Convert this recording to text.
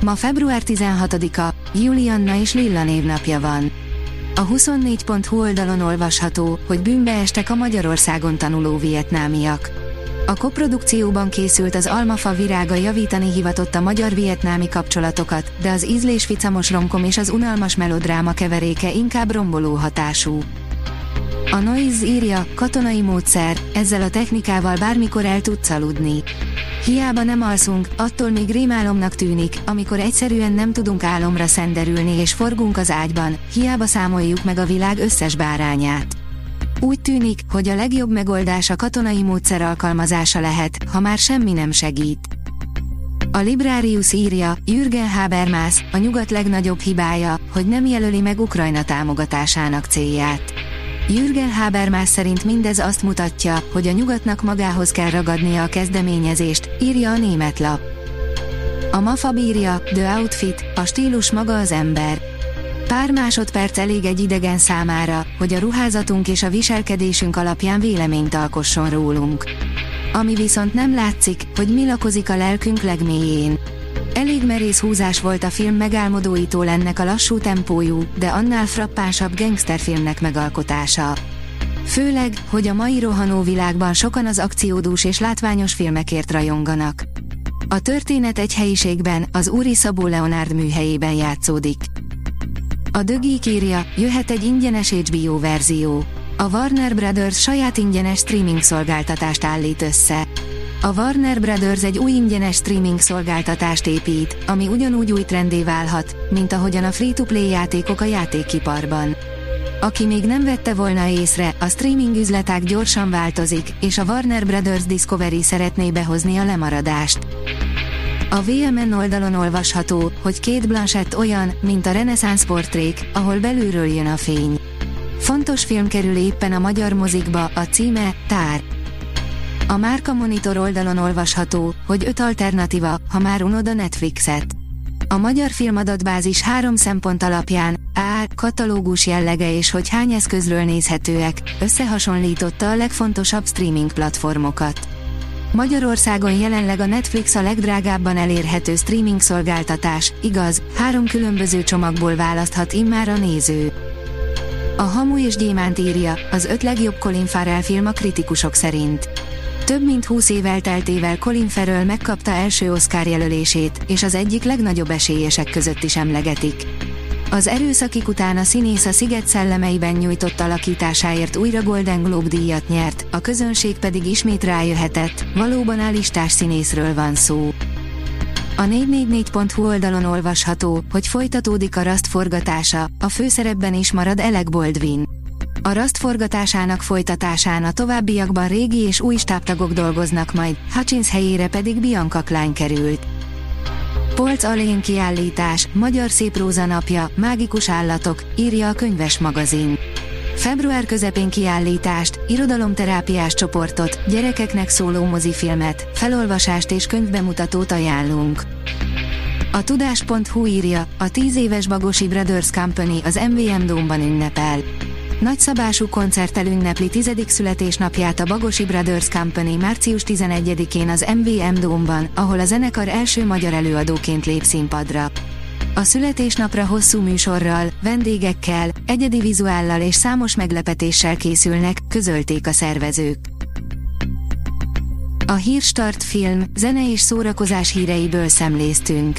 Ma február 16-a, Julianna és Lilla névnapja van. A 24.hu oldalon olvasható, hogy bűnbe estek a Magyarországon tanuló vietnámiak. A koprodukcióban készült az Almafa virága javítani hivatott a magyar-vietnámi kapcsolatokat, de az ízlés ficamos romkom és az unalmas melodráma keveréke inkább romboló hatású. A Noise írja, katonai módszer, ezzel a technikával bármikor el tudsz aludni. Hiába nem alszunk, attól még rémálomnak tűnik, amikor egyszerűen nem tudunk álomra szenderülni és forgunk az ágyban, hiába számoljuk meg a világ összes bárányát. Úgy tűnik, hogy a legjobb megoldás a katonai módszer alkalmazása lehet, ha már semmi nem segít. A Librarius írja, Jürgen Habermas, a nyugat legnagyobb hibája, hogy nem jelöli meg Ukrajna támogatásának célját. Jürgen Habermas szerint mindez azt mutatja, hogy a nyugatnak magához kell ragadnia a kezdeményezést, írja a német lap. A MAFA bírja, The Outfit, a stílus maga az ember. Pár másodperc elég egy idegen számára, hogy a ruházatunk és a viselkedésünk alapján véleményt alkosson rólunk. Ami viszont nem látszik, hogy mi lakozik a lelkünk legmélyén. Elég merész húzás volt a film megálmodóitól ennek a lassú tempójú, de annál frappánsabb gangsterfilmnek megalkotása. Főleg, hogy a mai rohanó világban sokan az akciódús és látványos filmekért rajonganak. A történet egy helyiségben, az Úri Szabó Leonard műhelyében játszódik. A Dögik írja, jöhet egy ingyenes HBO verzió. A Warner Brothers saját ingyenes streaming szolgáltatást állít össze. A Warner Brothers egy új ingyenes streaming szolgáltatást épít, ami ugyanúgy új trendé válhat, mint ahogyan a free-to-play játékok a játékiparban. Aki még nem vette volna észre, a streaming üzleták gyorsan változik, és a Warner Brothers Discovery szeretné behozni a lemaradást. A VMN oldalon olvasható, hogy két Blanchett olyan, mint a reneszánsz portrék, ahol belülről jön a fény. Fontos film kerül éppen a magyar mozikba, a címe, Tár. A Márka Monitor oldalon olvasható, hogy öt alternatíva, ha már unod a Netflixet. A magyar filmadatbázis három szempont alapján, A. Katalógus jellege és hogy hány eszközről nézhetőek, összehasonlította a legfontosabb streaming platformokat. Magyarországon jelenleg a Netflix a legdrágábban elérhető streaming szolgáltatás, igaz, három különböző csomagból választhat immár a néző. A Hamu és Gyémánt írja, az öt legjobb Colin Farrell film a kritikusok szerint. Több mint 20 év elteltével Colin Farrell megkapta első Oscar jelölését, és az egyik legnagyobb esélyesek között is emlegetik. Az erőszakik után a színész a Sziget szellemeiben nyújtott alakításáért újra Golden Globe díjat nyert, a közönség pedig ismét rájöhetett, valóban állistás színészről van szó. A 444.hu oldalon olvasható, hogy folytatódik a raszt forgatása, a főszerepben is marad Alec Baldwin. A raszt forgatásának folytatásán a továbbiakban régi és új stábtagok dolgoznak majd, Hutchins helyére pedig Bianca Klein került. Polc Alén kiállítás, Magyar Szépróza napja, mágikus állatok, írja a könyves magazin. Február közepén kiállítást, irodalomterápiás csoportot, gyerekeknek szóló mozifilmet, felolvasást és könyvbemutatót ajánlunk. A tudás.hu írja, a 10 éves Bagosi Brothers Company az MVM Dómban ünnepel. Nagyszabású koncerttel ünnepli tizedik születésnapját a Bagosi Brothers Company március 11-én az MVM Dómban, ahol a zenekar első magyar előadóként lép színpadra. A születésnapra hosszú műsorral, vendégekkel, egyedi vizuállal és számos meglepetéssel készülnek, közölték a szervezők. A Hírstart film, zene és szórakozás híreiből szemléztünk.